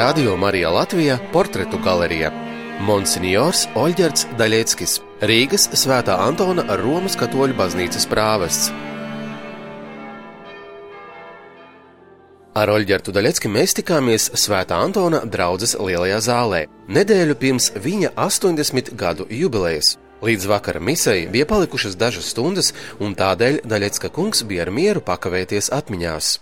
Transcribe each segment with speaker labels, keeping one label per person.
Speaker 1: Radio Marija Latvija portretu galerija. Monsignors Oļģerts Daļeckis, Rīgas Svētā Antona Romas katoļu baznīcas prāvests. Ar Oļģertu Daļecki mēs tikāmies Svētā Antona draudzes lielajā zālē, nedēļu pirms viņa 80 gadu jubilejas. Līdz vakara misei bija palikušas dažas stundas, un tādēļ Daļecka kungs bija ar mieru pakavēties atmiņās.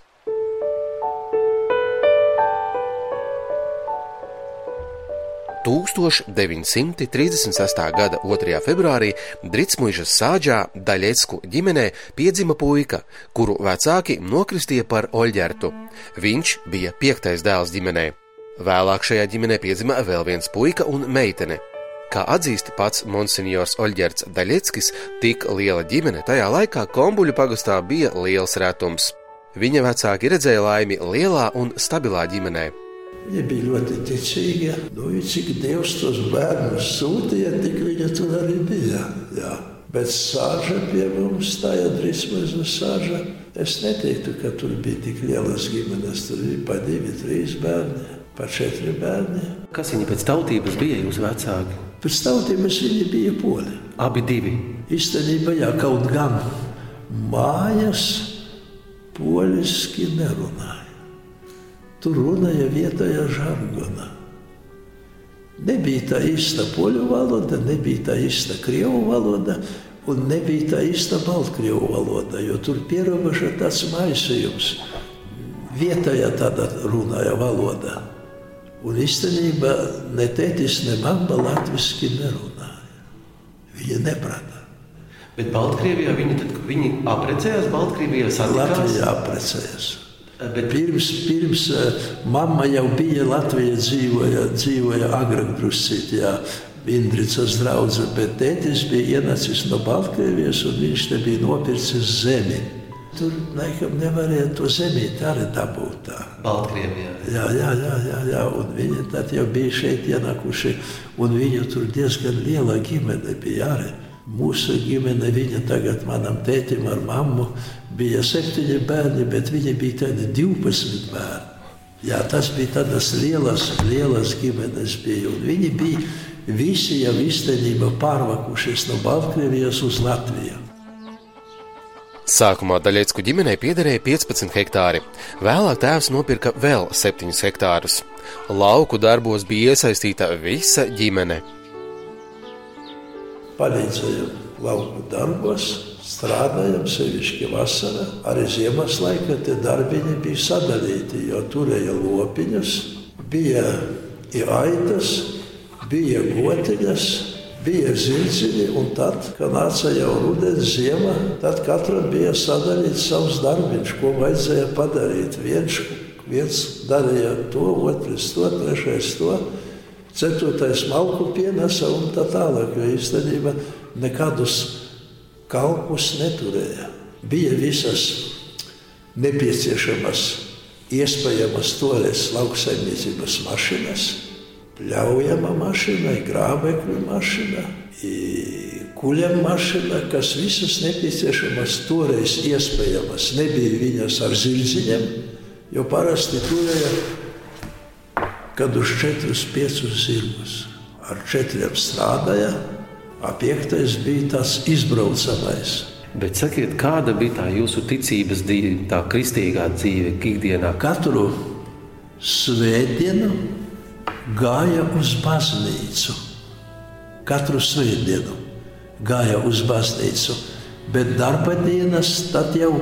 Speaker 1: 1936. gada 2. februārī Dritsmuižas sāģā Daļecku ģimenē piedzima puika, kuru vecāki nokristīja par Oļģertu. Viņš bija piektais dēls ģimenē. Vēlāk šajā ģimenē piedzima vēl viens puika un meitene. Kā atzīst pats monsignors Oļģerts Daļeckis, tik liela ģimene tajā laikā Kombuļu pagastā bija liels retums. Viņa vecāki redzēja laimi lielā un stabilā ģimenē.
Speaker 2: Viņa bija ļoti ticīga. Nu, cik Dievs tos bērnus sūtīja, tik viņa tur arī bija. Jā. Bet sāža pie mums, tā ir drīzmaz sāža. Es neteiktu, ka tur bija tik lielas ģimenes. Tur bija pa divi, trīs bērni, pa četri bērni.
Speaker 1: Kas viņi pēc tautības bija jūsu vecāki?
Speaker 2: Pēc tautības viņi bija poli.
Speaker 1: Abi divi.
Speaker 2: Īstenībā, jā, kaut gan mājas poliski nerunāja. Tur runāja vietējā žargonā. Nebija tā īsta poļu valoda, nebija tā īsta krievu valoda, un nebija tā īsta baltkrievu valoda, jo tur pierobeža tāds maisījums. Vietējā tāda runāja valoda. Un īstenībā ne tētis, ne mamma latviski nerunāja. Viņa neprata.
Speaker 1: Bet Baltkrievijā viņi, tad, viņi aprecējās, Baltkrievijā satikās?
Speaker 2: Latvijā aprecējās. Bet pirms, pirms eh, mamma jau bija Latvijā, dzīvoja, dzīvoja agrāk druscītā. Indricas drauga, bet tētis bija ienācis no Baltkrievijas un viņš te bija nopircis zemi. Tur laikam nevarēja to zemīti arī dabūt. Tā.
Speaker 1: Baltkrievijā.
Speaker 2: Jā, jā, jā, jā, jā. un viņi tad jau bija šeit ienākuši, un viņu tur diezgan liela ģimene bija arī. Mūsu ģimene, viņa tagad manam tētim ar mammu bija septiņi bērni, bet viņi bija tādi 12 bērni. Jā, tas bija tādas lielas, lielas ģimenes bija, un viņi bija visi jau īstenībā pārvakušies no Baltkrievijas uz Latviju.
Speaker 1: Sākumā Daļiecku ģimenei piederēja 15 hektāri, vēlāk tēvs nopirka vēl 7 hektārus. Lauku darbos bija iesaistīta visa ģimene
Speaker 2: palīdzējam lauku darbos, strādājam, sevišķi vasarā. Arī ziemas laikā tie darbiņi bija sadalīti, jo turēja lopiņus, bija aitas, bija gotiņas, bija zirdziņi, un tad, kad nāca jau rudens, ziema, tad katram bija sadalīts savs darbiņš, ko vajadzēja padarīt. Viens, viens darīja to, otrs to, trešais to ceturtais malku pienesa un tā tālāk, jo īstenībā nekādus kalpus neturēja. Bija visas nepieciešamas, iespējamas toreiz lauksaimniecības mašīnas, pļaujama mašīna, grābekļu mašīna, kuļam mašīna, kas visas nepieciešamas toreiz iespējamas. Nebija viņas ar zirdziņiem, jo parasti turēja kad uz četrus, piecus zirgus ar četriem strādāja, a piektais bija tas izbraucamais.
Speaker 1: Bet sakiet, kāda bija tā jūsu ticības dzīve, tā kristīgā dzīve ikdienā?
Speaker 2: Katru svētdienu gāja uz baznīcu. Katru svētdienu gāja uz baznīcu, bet darba dienas tad jau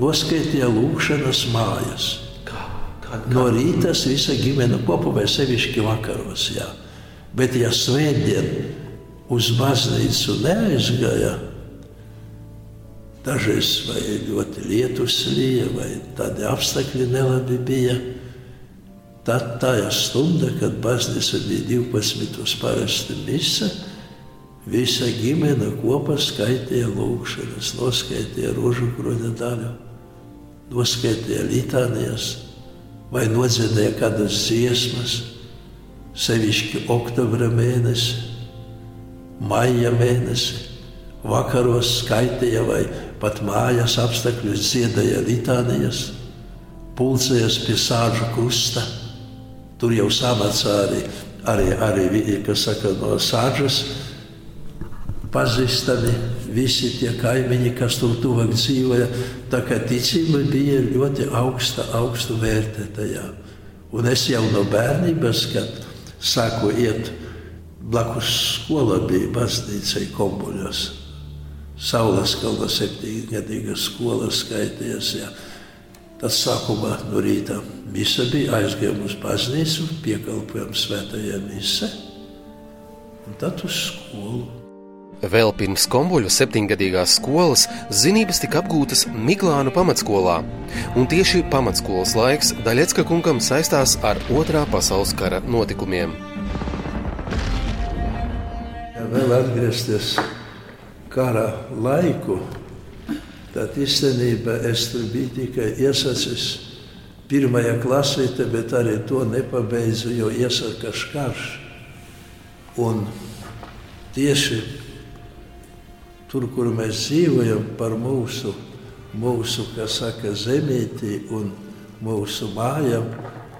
Speaker 2: noskaitīja lūkšanas mājas. No rīta visa ģimene kopā vai sevišķi vakaros. Jā. Bet, ja svētdien uz baznīcu neaizgāja, dažreiz vai ļoti lietus līja, vai tādi apstākļi nelabi bija, tad tā ir stunda, kad baznīca bija 12. parasti misa, visa ģimene kopā skaitīja lūkšanas, noskaitīja rožu kroņa daļu, noskaitīja litānijas vai nodziedāja kādas dziesmas, sevišķi oktobra mēnesi, maija mēnesi, vakaros skaitīja vai pat mājas apstākļus dziedāja litānijas, pulcējas pie sāžu krusta, Tur jau samacā arī, arī, arī kas saka, no sāģas pazīstami visi tie kaimiņi, kas tur tuvāk dzīvoja. Tā kā ticība bija ļoti augsta, augstu vērtētajā. Un es jau no bērnības, kad sāku iet blakus skola, bija baznīcai kombuļos. Saules kalna septiņgadīga skola skaitījās. Jā. Tad sākumā no rīta misa bija aizgājām uz baznīcu, piekalpojām svētajai mise un tad uz skolu.
Speaker 1: Vēl pirms kombuļu septiņgadīgās skolas zinības tika apgūtas Miklānu pamatskolā, un tieši pamatskolas laiks Daļecka kungam saistās ar Otrā pasaules kara notikumiem.
Speaker 2: Vēl atgriezties kara laiku, tad īstenībā es tur biju tikai iesacis pirmajā klasītē, bet arī to nepabeidzu, jo iesākas karš. Un tieši tur, kur mēs dzīvojam, par mūsu, mūsu saka, zemīti un mūsu mājām,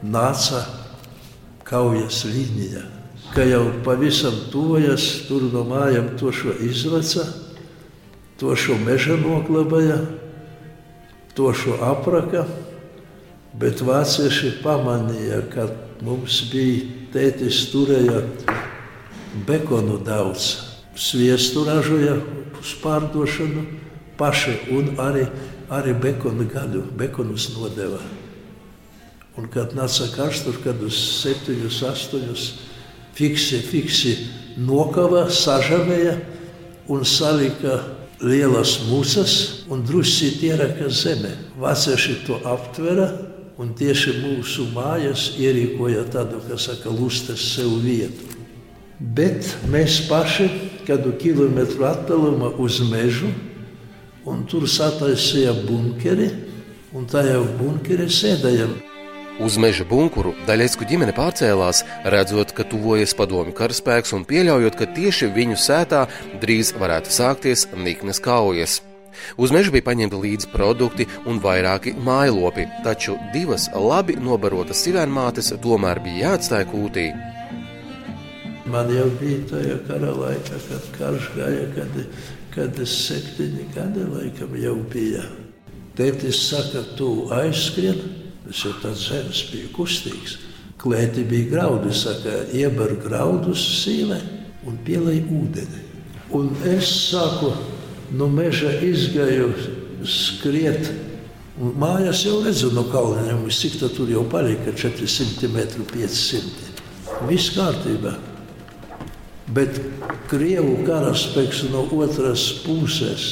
Speaker 2: nāca kaujas līnija. Ka jau pavisam tuvojas, tur no mājām to šo izvaca, to šo meža noklabāja, to šo apraka, bet vācieši pamanīja, ka mums bija tētis turēja bekonu daudz, sviestu ražoja uz pārdošanu paši un arī, arī bekonu gaļu, bekonus nodeva. Un kad nāca karš, tur kad uz septiņus, astoņus fiksi, fiksi nokava, sažavēja un salika lielas musas un drusci ieraka zeme. Vācieši to aptvera un tieši mūsu mājas ierīkoja tādu, kas saka, lustas sev vietu. Bet mēs paši kādu kilometru attālumā uz mežu, un tur sataisīja bunkeri, un tajā bunkerī sēdējām.
Speaker 1: Uz meža bunkuru Daļetsku ģimene pārcēlās, redzot, ka tuvojas padomju karaspēks un pieļaujot, ka tieši viņu sētā drīz varētu sākties niknes kaujas. Uz meža bija paņemti līdzi produkti un vairāki mājlopi, taču divas labi nobarotas sivēnmātes tomēr bija jāatstāj kūtī.
Speaker 2: Man jau bija tajā kara laikā, kad karš gāja, kad, kad es septiņi gadi laikam jau bija. Tētis saka, tu aizskrien, es jau tāds zemes biju kustīgs. Klēti bija graudi, saka, iebar graudus sīlē un pielai ūdeni. Un es sāku no meža izgāju skriet. Un mājās jau redzu no kalniem, cik tur jau palika 400 metru, 500. Viss kārtībā. Bet Krievu karaspēks no otras puses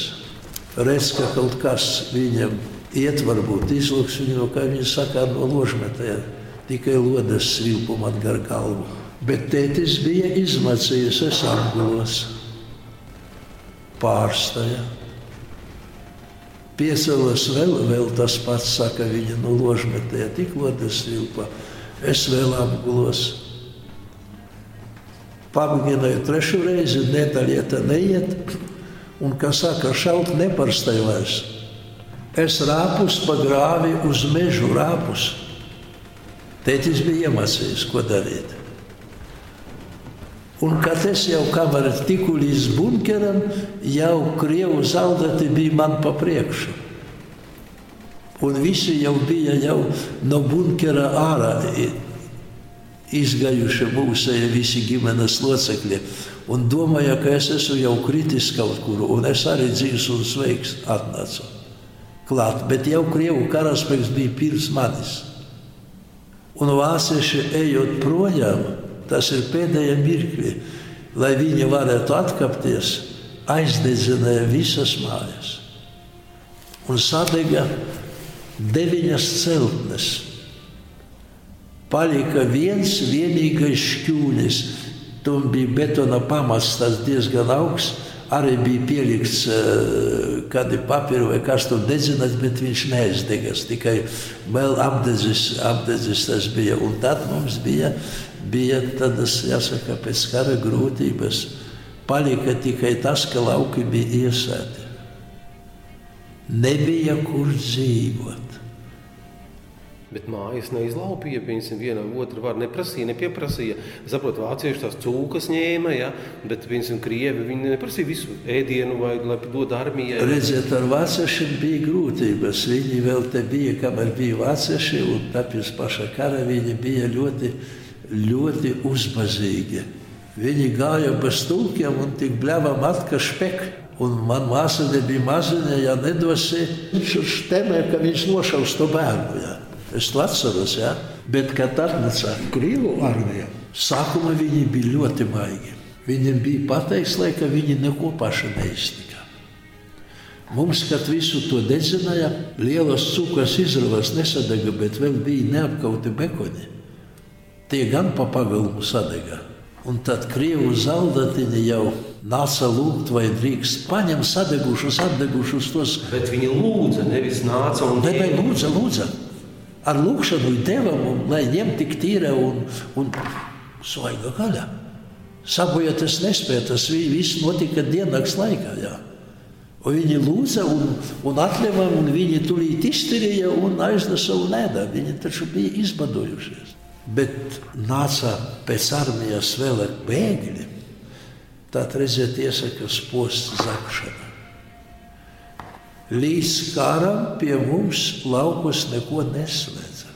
Speaker 2: redz, ka kaut kas viņam iet, varbūt izlūks viņu no, kā viņi saka, no ložmetē, tikai lodes svilpumu atgar galvu. Bet tētis bija izmacījis, es apgulos, pārstāja. Piecēlos vēl, vēl tas pats saka, viņa no ložmetē, tik lodes svilpa, es vēl apgulos. Pamēģināju trešo reizi, nedēļa neiet, un, kā saka, šaut neparstai vairs. Es rāpus pa grāvi uz mežu rāpus. Tētis bija iemācījis, ko darīt. Un kad es jau kamēr tiku līdz bunkeram, jau krievu zaldati bija man pa priekšu. Un visi jau bija jau no bunkera ārā izgājuši mūsēji visi ģimenes locekļi. Un domāja, ka es esmu jau kritis kaut kur, un es arī dzīves un sveiks atnācu klāt. Bet jau Krievu karaspēks bija pirms manis. Un vācieši ejot projām, tas ir pēdējie mirkļi, lai viņi varētu atkāpties, aizdedzināja visas mājas. Un sadega deviņas celtnes palika viens vienīgais šķūnis. Tur bija betona pamats, tas diezgan augsts. Arī bija pielikts uh, kādi papīri vai kas tur dedzināts, bet viņš neizdegas. Tikai vēl apdedzis, apdedzis tas bija. Un tad mums bija, bija tādas, jāsaka, pēc kara grūtības. Palika tikai tas, ka lauki bija iesēti. Nebija kur dzīvot.
Speaker 1: Bet mājas neizlaupīja, piemēram, viena otru var neprasīja, nepieprasīja. Saprot, vācieši tās cūkas ņēma, ja, bet, piemēram, krievi viņi neprasīja visu ēdienu vai lai dod armijai.
Speaker 2: Redziet, ar vāciešiem bija grūtības. Viņi vēl te bija, kamēr bija vācieši, un tāpēc paša kara viņi bija ļoti, ļoti uzbazīgi. Viņi gāja bez tulkiem un tik bļāva matka špek. Un man māsa nebija maziņa, ja nedosi, viņš uz temē, ka viņš nošaus to bērnu. Ja. Es to atceros, ja? bet kad atnāca Krievu armija, sākumā viņi bija ļoti maigi. Viņiem bija pateikts, lai viņi neko paši neiztika. Mums, kad visu to dedzināja, lielas cūkas izravas nesadega, bet vēl bija neapkauti bekoņi. Tie gan pa pagalmu sadega. Un tad krievu zaldatiņi jau nāca lūgt, vai drīkst paņemt sadegušus, atdegušus tos.
Speaker 1: Bet viņi lūdza, nevis nāca un
Speaker 2: teica, lūdza, lūdza ar lūkšanu devam, lai ņemtu tik tīra un, un svaiga gaļa. Sabojāt, es nespēju, tas viss notika diennakts laikā. Jā. Un viņi lūdza un, un atļāva, un viņi tulīt izturēja un aiznesa un ēda. Viņi taču bija izbadojušies. Bet nāca pēc armijas vēl ar bēgļiem. Tad reizēt iesakas posts zakšana. Līdz karam pie mums laukos neko neslēdza.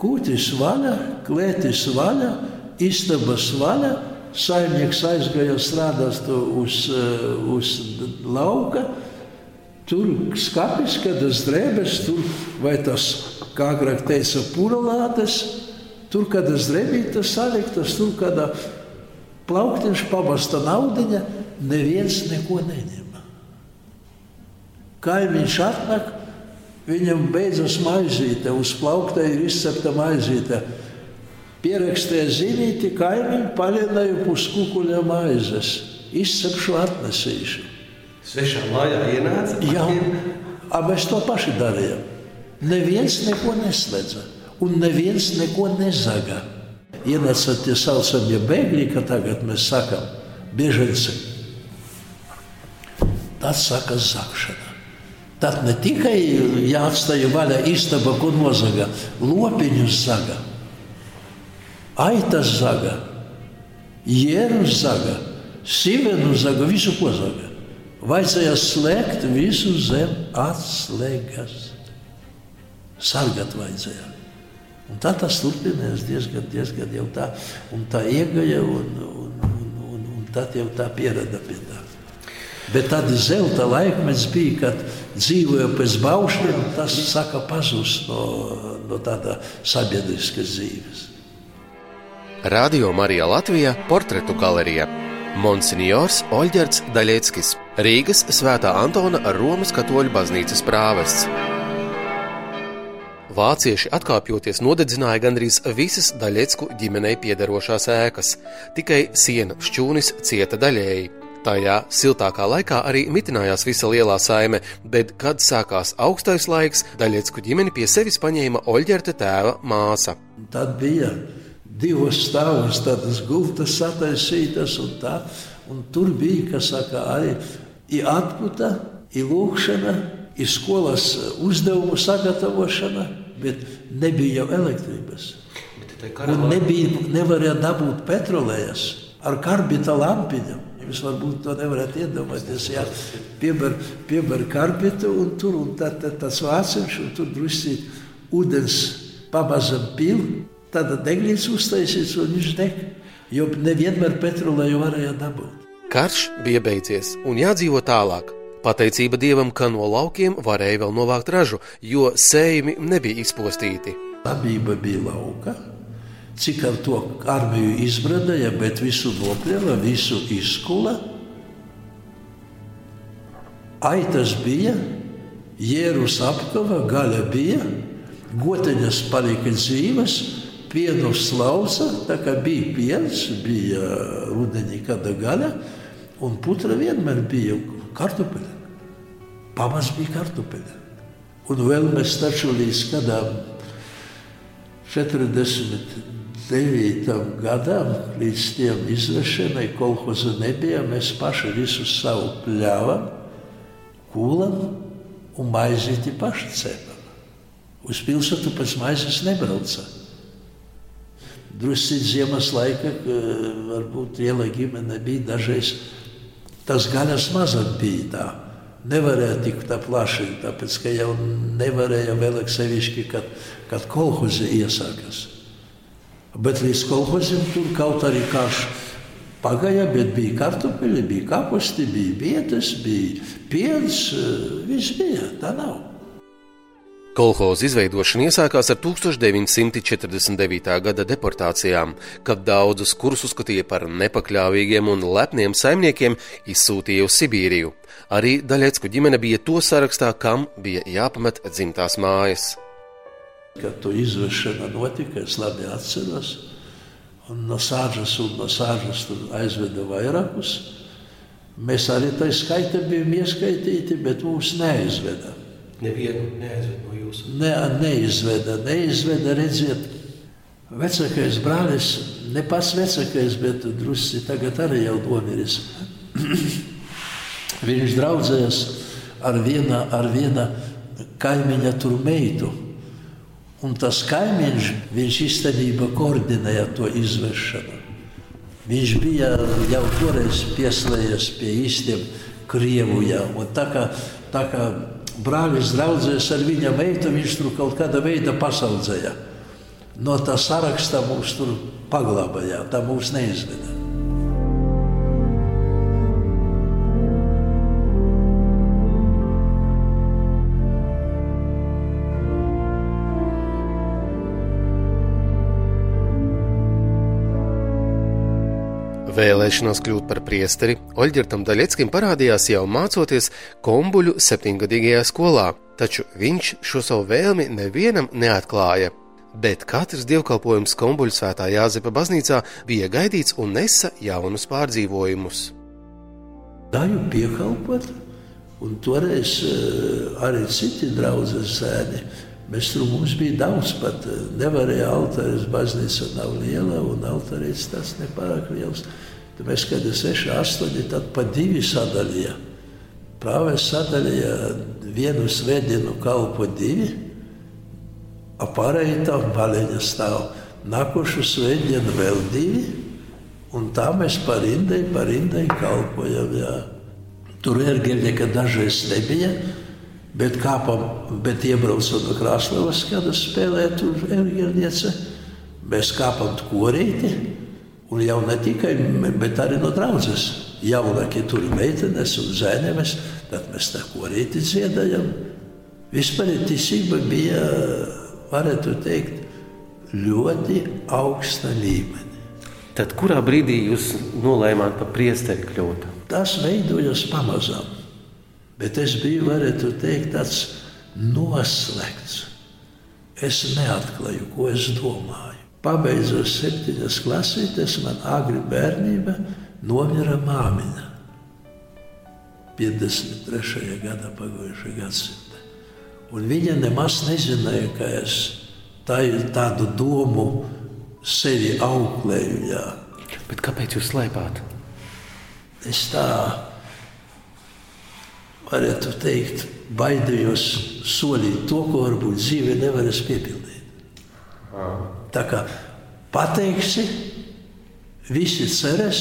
Speaker 2: Kūtis vaļā, klētis vaļā, istabas vaļā. Saimnieks aizgāja strādāt uz, eh, uz lauka. Tur skats, kad tas drēbes, tur vai tas, kā agrāk teica, puralātes, tur, kad tas drēbītas saliktas, tur, kad plauktiņš pabasta naudiņa, neviens neko neņem kaimiņš atnāk, viņam beidzas maizīte, uz plaukta ir izcepta maizīte. Pierakstīja zīmīti, kaimiņu palienāju puskukuļa maizes. Izcepšu atnesīšu.
Speaker 1: Svešā mājā ienāca?
Speaker 2: Jā, a mēs to paši darījām. Neviens neko neslēdza un neviens neko nezaga. Ienāca tie saucamie bēgļi, ka tagad mēs sakam, biežens. Tas saka zakšana. Tad ne tikai jāatstāj vaļā istaba, ko nozaga, lopiņus zaga, aitas zaga, jērus zaga, sivenu zaga, visu ko zaga. Vajadzēja slēgt visu zem atslēgas. Sargat vajadzēja. Un tā tas turpinājās diezgan, diezgan jau tā, un tā iegaja, un, un, un, un, un tad jau tā pierada pie tā. Bet tad zelta laikmets bija, kad dzīvoja pēc baušļiem, tas saka pazust no, no tāda sabiedriskas dzīves.
Speaker 1: Radio Marija Latvija portretu galerija Monsignors Oļģerts Daļeckis, Rīgas Svētā Antona Romas katoļu baznīcas prāvests. Vācieši atkāpjoties nodedzināja gandrīz visas Daļecku ģimenei piederošās ēkas, tikai siena šķūnis cieta daļēji. Tajā siltākā laikā arī mitinājās visa lielā saime, bet, kad sākās augstais laiks, Daļiecku ģimeni pie sevis paņēma Oļģerta tēva māsa.
Speaker 2: Tad bija divas stāvus, tādas gultas sataisītas, un, tā, un tur bija, kas saka, arī i atputa, i lūkšana, i skolas uzdevumu sagatavošana, bet nebija jau elektrības. Un nebija, nevarēja dabūt petrolējas ar karbita lampiņām. Jūs varbūt to nevarat iedomāties. Jā, piebar, piebar karpetu un tur un tā, tā, tas vāciņš un tur drusīt ūdens pamazam pil, tad deglīts uztaisīts un viņš deg, jo nevienmēr petrolēju varēja dabūt.
Speaker 1: Karš bija beidzies un jādzīvo tālāk. Pateicība Dievam, ka no laukiem varēja vēl novākt ražu, jo sējumi nebija izpostīti.
Speaker 2: Labība bija lauka, cik ar to armiju izbradēja, bet visu nopļāva, visu izkula. Aitas bija, jērus apkava, gaļa bija, goteņas palika dzīves, pienu slauca, tā kā bija piens, bija rudenī kāda gaļa, un putra vienmēr bija kartupeļa. Pamats bija kartupeļa. Un vēl mēs taču līdz kādām 40 9. Gadam, līdz tiem izvešanai, kolhoza nebija, mēs paši visu savu pļāvam, kūlam un maizīti paši cepam. Uz pilsētu pēc maizes nebrauca. Drusku ziemas laika, varbūt liela ģimene bija dažreiz. Tas gaļas mazāk bija tā. Nevarēja tik tā plaši, tāpēc ka jau nevarēja vēl sevišķi, kad, kad kolhozi iesākas. Bet līdz kolhozim tur kaut arī karš pagāja, bet bija kartupeļi, bija kapusti, bija vietas, bija piens, viss bija, tā nav.
Speaker 1: Kolhoza izveidošana iesākās ar 1949. gada deportācijām, kad daudzus, kurus uzskatīja par nepakļāvīgiem un lepniem saimniekiem, izsūtīja uz Sibīriju. Arī Daļecku ģimene bija to sarakstā, kam bija jāpamet dzimtās mājas.
Speaker 2: Kad to izvešana notika, es labi atceros, un no sāģas un no sāģas aizveda vairākus. Mēs arī tā skaitā bijām ieskaitīti, bet mūs neaizveda.
Speaker 1: Nevienu neaizveda no jūsu.
Speaker 2: Ne, neizveda, neizveda, redziet, vecākais brālis, ne pats vecākais, bet drusci tagad arī jau nomiris. Viņš draudzējas ar viena, ar viena kaimiņa tur meitu. Un tas kaimiņš, viņš īstenībā koordinēja to izvešanu. Viņš bija jau toreiz pieslēdzies pie īstiem Krievijā. Un tā kā, tā kā brālis draudzēs ar viņa meitu, viņš tur kaut kāda veida pasaudzēja. No tā saraksta mums tur paglabāja, tā mūs neizveda.
Speaker 1: Vēlēšanās kļūt par priesteri Oļģertam Daļeckim parādījās jau mācoties kombuļu septiņgadīgajā skolā, taču viņš šo savu vēlmi nevienam neatklāja. Bet katrs dievkalpojums kombuļu svētā Jāzepa baznīcā bija gaidīts un nesa jaunus pārdzīvojumus.
Speaker 2: Dāju piekalpot, un toreiz eh, arī citi draugi sēdi. Mēs tur mums bija daudz, pat eh, nevarēja altāris, baznīca nav liela, un altāris tas nepārāk liels. Tad mēs, kad ir 6, 8, tad pa divi sadalīja. Prāvēs sadalīja vienu svētdienu kalpo divi, a pārējie tā baleņa stāv. Nākošu svētdienu vēl divi, un tā mēs par indai, par indai kalpojam. Jā. Tur ergeļnieka dažreiz nebija, bet kāpam, bet iebraucot no Krasnovas, kad spēlē tur ergeļniece, mēs kāpam korīti, Un jau ne tikai, bet arī no draudzes. Jaunākie tur ir meitenes un zēnemes, tad mēs tā korīti dziedājam. Vispār ticība bija, varētu teikt, ļoti augsta līmenī.
Speaker 1: Tad kurā brīdī jūs nolēmāt par priesteri kļūt?
Speaker 2: Tas veidojas pamazām, bet es biju, varētu teikt, tāds noslēgts. Es neatklāju, ko es domāju. Pabeidzot septiņas klasītes, man agri bērnība nomira māmiņa. 53. gada pagājušā gadsimta. Un viņa nemaz nezināja, ka es tā, tādu domu sevi auklēju. Jā.
Speaker 1: Bet kāpēc jūs slēpāt?
Speaker 2: Es tā varētu teikt, baidījos solīt to, ko varbūt dzīve nevarēs piepildīt. Tā kā pateiksi, visi cerēs,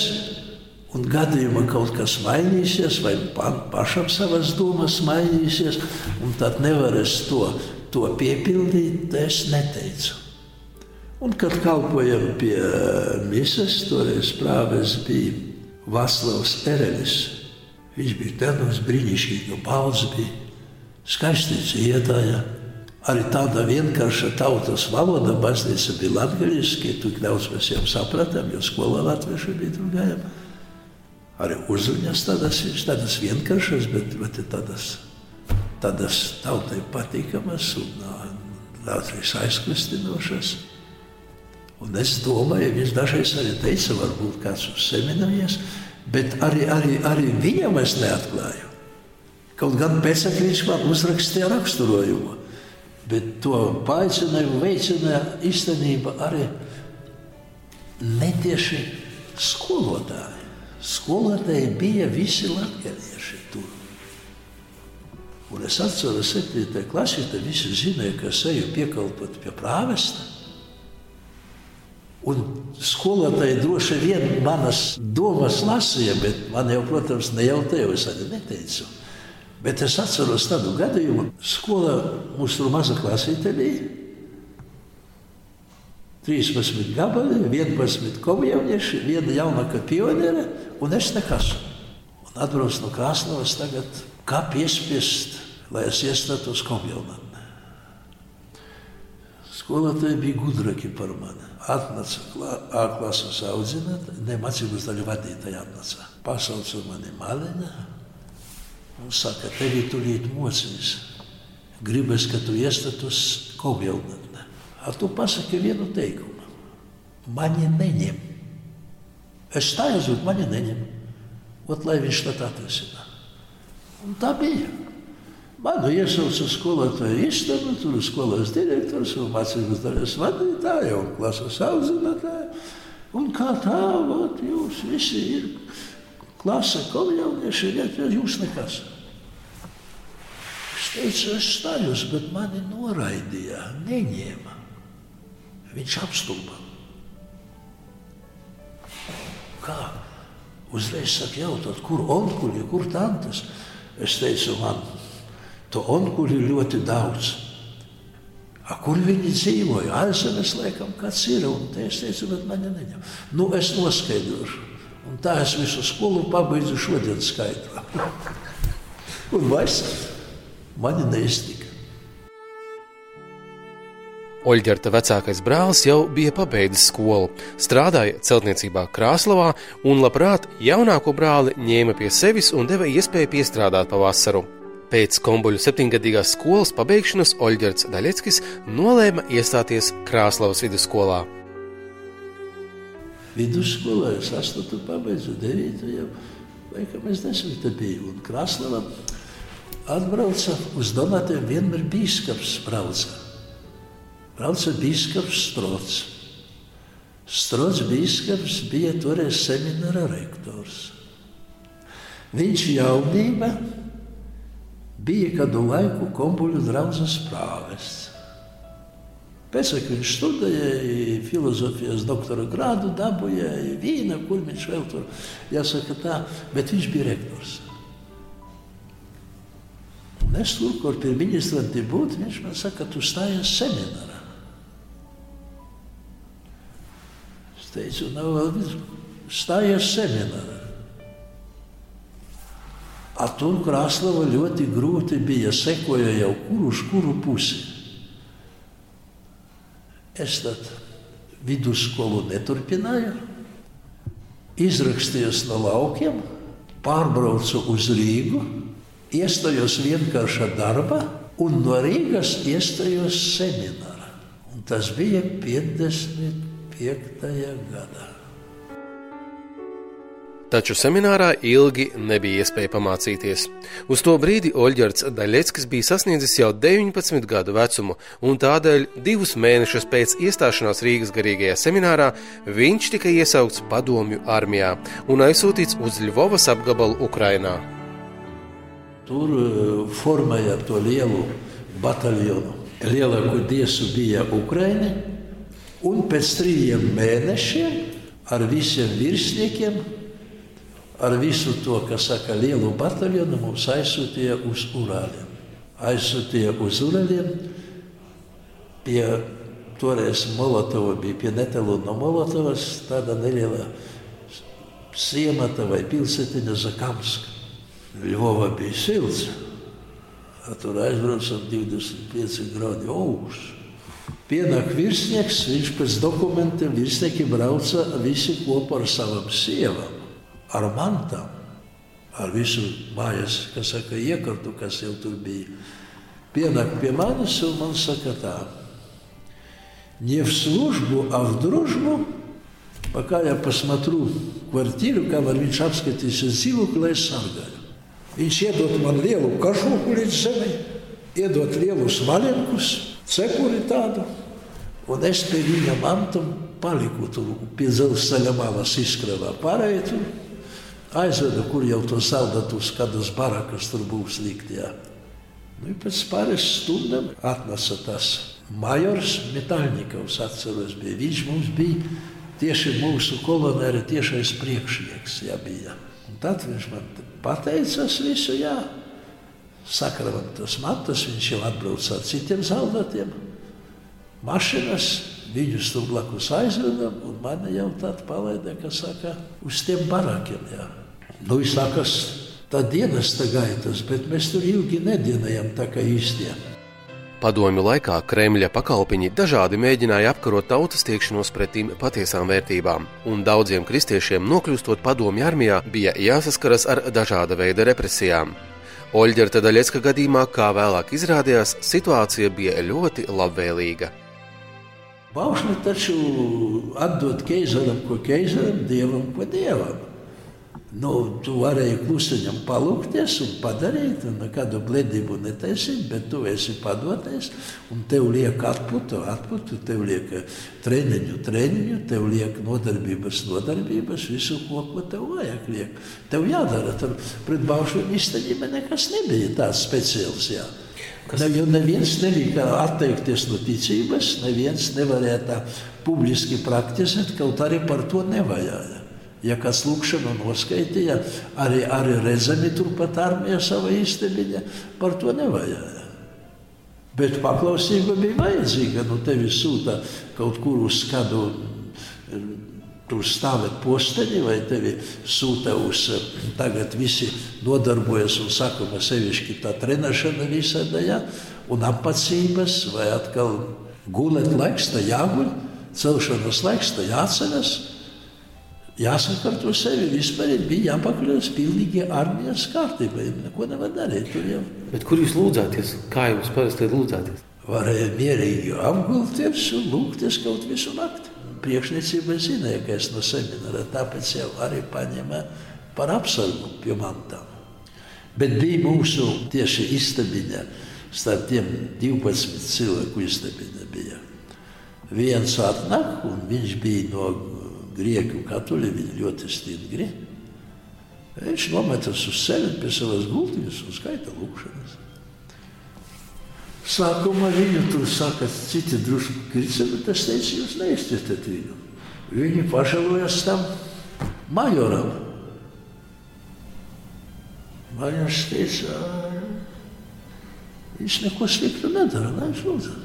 Speaker 2: un gadījumā kaut kas mainīsies, vai pašam savas domas mainīsies, un tad nevarēs to, to piepildīt, es neteicu. Un, kad kalpojam pie mises, toreiz prāves bija Vaslavs Erelis. Viņš bija tāds brīnišķīgs, balss bija skaisti dziedāja. Arī tāda vienkārša tautas valoda, baznīca bija latviešu, tik daudz mēs jau sapratām, jo skolā latviešu bija tur gājām. Arī uzruņas tādas, tādas vienkāršas, bet, bet tādas, tādas tautai patīkamas un daudzreiz aizkustinošas. Un es domāju, viņš dažreiz arī teica, varbūt kāds uzseminājies, bet arī, arī, arī viņam es neatklāju. Kaut gan pēc tam viņš man uzrakstīja raksturojumu. Bet to paaicinājumu veicināja īstenībā arī netieši skolotāji. Skolotāji bija visi latvieši tur. Un es atceros, ka 7. klasē visi zināja, ka es eju piekalpot pie prāvesta. Un skolotāji droši vien manas domas lasīja, bet man jau, protams, ne jau te jau es arī neteicu. Bet es atceros tādu gadījumu, skolā mums tur maza klasīte bija. 13 gabali, 11 komjaunieši, viena jaunāka pioniere un es nekas. Un atbrauc no Krasnovas tagad, kā piespiest, lai es iestātos komjaunatnē. Skolotāji bija gudrāki par mani. Atnāca A klases audzinātāja, ne mācības daļu vadītāja atnāca. Pasauca mani maliņā un saka, tevi tūlīt mocīs. Gribas, ka tu iestatus komjaunatnē. Ar tu pasaki vienu teikumu. Mani neņem. Es stājos, bet mani neņem. Ot, lai viņš tad atrisinā. Un tā bija. Manu iesauca skolotāju istabu, tur skolas direktors un mācības daļas vadītāja un klases audzinātāja. Un kā tā, ot, jūs visi ir klase komjaunieši, bet jūs nekas. Es teicu, es stājos, bet mani noraidīja, neņēma. Viņš apstulba. Kā? Uzreiz saka jautāt, kur onkuļi, kur tantes? Es teicu, man To onkuļu ir ļoti daudz. A, kur viņi dzīvoja? Aizzemes, laikam, kāds ir. Un te es teicu, bet mani neņem. Nu, es noskaidrošu. Un tā es visu skolu pabeidzu šodien skaidrā. un vairs mani neiztika.
Speaker 1: Oļģerta vecākais brālis jau bija pabeidzis skolu, strādāja celtniecībā Krāslavā un labprāt jaunāko brāli ņēma pie sevis un deva iespēju piestrādāt pavasaru. Pēc kombuļu septiņgadīgās skolas pabeigšanas Oļģerts Daļeckis nolēma iestāties Krāslavas vidusskolā.
Speaker 2: Vidusskolā es astotu pabeidzu, devītu jau, laikam es desmita biju, un Krāslava atbrauca uz Donatiem vienmēr bīskaps brauca. Brauca bīskaps Strots. Strots bīskaps bija toreiz semināra rektors. Viņš jaunībā bija kādu laiku kombuļu draudzes prāvests. Pēc tam viņš studēja filozofijas doktora grādu, dabūja vīna, kur viņš vēl tur jāsaka tā, bet viņš bija rektors. Un es tur, kur pie ministranti būt, viņš man saka, tu stājies seminārā. Es teicu, nav vēl stājies seminārā. Ar to Krāslava ļoti grūti bija sekoja jau kuru uz kuru pusi. Es tad vidusskolu neturpināju, izrakstījos no laukiem, pārbraucu uz Rīgu, iestājos vienkāršā darbā un no Rīgas iestājos seminārā. Un tas bija 55. gadā.
Speaker 1: Taču seminārā ilgi nebija iespēja pamācīties. Uz to brīdi Oļģerts Daļeckis bija sasniedzis jau 19 gadu vecumu, un tādēļ divus mēnešus pēc iestāšanās Rīgas garīgajā seminārā viņš tika iesaukts padomju armijā un aizsūtīts uz Ļuvovas apgabalu Ukrainā.
Speaker 2: Tur eh, formēja to lielu bataljonu. Lielāko tiesu bija Ukraina, un pēc trījiem mēnešiem ar visiem virsniekiem ar visu to, kas saka, lielu bataljonu mums aizsūtīja uz Urāliem. Aizsūtīja uz Urāliem pie toreiz Molotova bija pie netālu no Molotovas tāda neliela siemata vai pilsētiņa Zakamska. Ļova bija silts. Tur aizbraucam 25 grādi augsts. Pienāk virsnieks, viņš pēc dokumentiem virsnieki brauca visi kopā ar savām sievām ar mantām, ar visu mājas, kas saka, iekartu, kas jau tur bija. Pienāk pie manis un man saka tā, не в службу, а в дружбу, пока я посмотрю квартиру, kamēr viņš apskatīsies dzīvokli, lai es sargāju. Viņš iedod man lielu kažoku līdz zemē, iedod lielus maļinkus, cepuri tādu, un es pie viņa mantam paliku tur pie dzelzceļa malas izskravā. Pārējie tur aizveda, kur jau to soldatus, kādas barakas tur būs likt. Jā. Nu, pēc pāris stundām atnesa tas majors Metāļņikovs, atceros, bija. Viņš mums bija tieši mūsu kolonēra tiešais priekšnieks. Jā, bija. Un tad viņš man pateicās visu, jā. Sakravam tas matus, viņš jau atbrauca ar citiem soldatiem. Mašinas, viņus tur blakus aizvedam, un mani jau tad palaida, kas saka, uz tiem barakiem. Jā. Nu, viņš sakas, tā dienesta gaitas, bet mēs tur ilgi nedienējam tā kā īstie.
Speaker 1: Padomju laikā Kremļa pakalpiņi dažādi mēģināja apkarot tautas tiekšanos pretīm patiesām vērtībām, un daudziem kristiešiem nokļūstot padomju armijā bija jāsaskaras ar dažāda veida represijām. Oļģerta Daļecka gadījumā, kā vēlāk izrādījās, situācija bija ļoti labvēlīga.
Speaker 2: Baušļi taču atdod keizaram, ko keizaram, dievam, ko dievam. Nu, tu varēji klusiņam palūkties un padarīt, un nekādu bledību netaisīt, bet tu esi padoties, un tev liek atputu, atputu, tev liek treniņu, treniņu, tev liek nodarbības, nodarbības, visu, ko, ko tev vajag liek. Tev jādara, tur pret baušu iztaģība nekas nebija tāds speciāls, jā. Kas... Ne, jo neviens nelika atteikties no ticības, neviens nevarēja tā publiski praktizēt, kaut arī par to nevajāja. Ja kas lūkšanu noskaitīja, arī, arī redzami turpat armija sava īstenībā, par to nevajag. Bet paklausība bija vajadzīga. Nu, tevi sūta kaut kur uz kādu, tur stāvēt posteņi, vai tevi sūta uz, tagad visi nodarbojas un sakuma sevišķi tā trenēšana visādā, ja? un apacības, vai atkal gulēt laiks, tā jāguļ, celšanas laiks, tā jāceras jāsakārto sevi. Vispār bija jāpakļaujas pilnīgi armijas kārtībai. Neko nevar darīt.
Speaker 3: Bet kur jūs lūdzāties? Kā jums parasti lūdzāties?
Speaker 2: Varēja mierīgi apgulties un lūgties kaut visu nakti. Priekšniecība zināja, ka es no semināra tāpēc jau arī paņēma par apsargu pie mantām. Bet bija mūsu tieši istabiņa, starp tiem 12 cilvēku istabiņa bija. Viens atnāk, un viņš bija no grijeku katolje vidjelioti stidgri, Već momenta su sebe pisala zgultili su, skajte lukšanas. Sako Mariju tur saka, citi drušku kricevi, tas teici jūs neiztiestat viņu. Viņi pašalojas tam majoram. Majors teica, jis neko sliktu nedara, lai jūs lūdzu.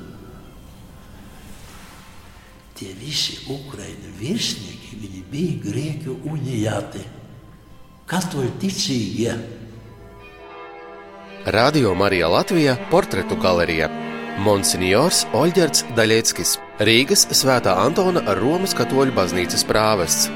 Speaker 2: Tie visi Ukraina virsni viņi bija grieķu unijāti, katoļu ticīgie.
Speaker 1: Radio Marija Latvija portretu galerija Monsignors Oļģerts Daļeckis, Rīgas Svētā Antona Romas katoļu baznīcas prāvests.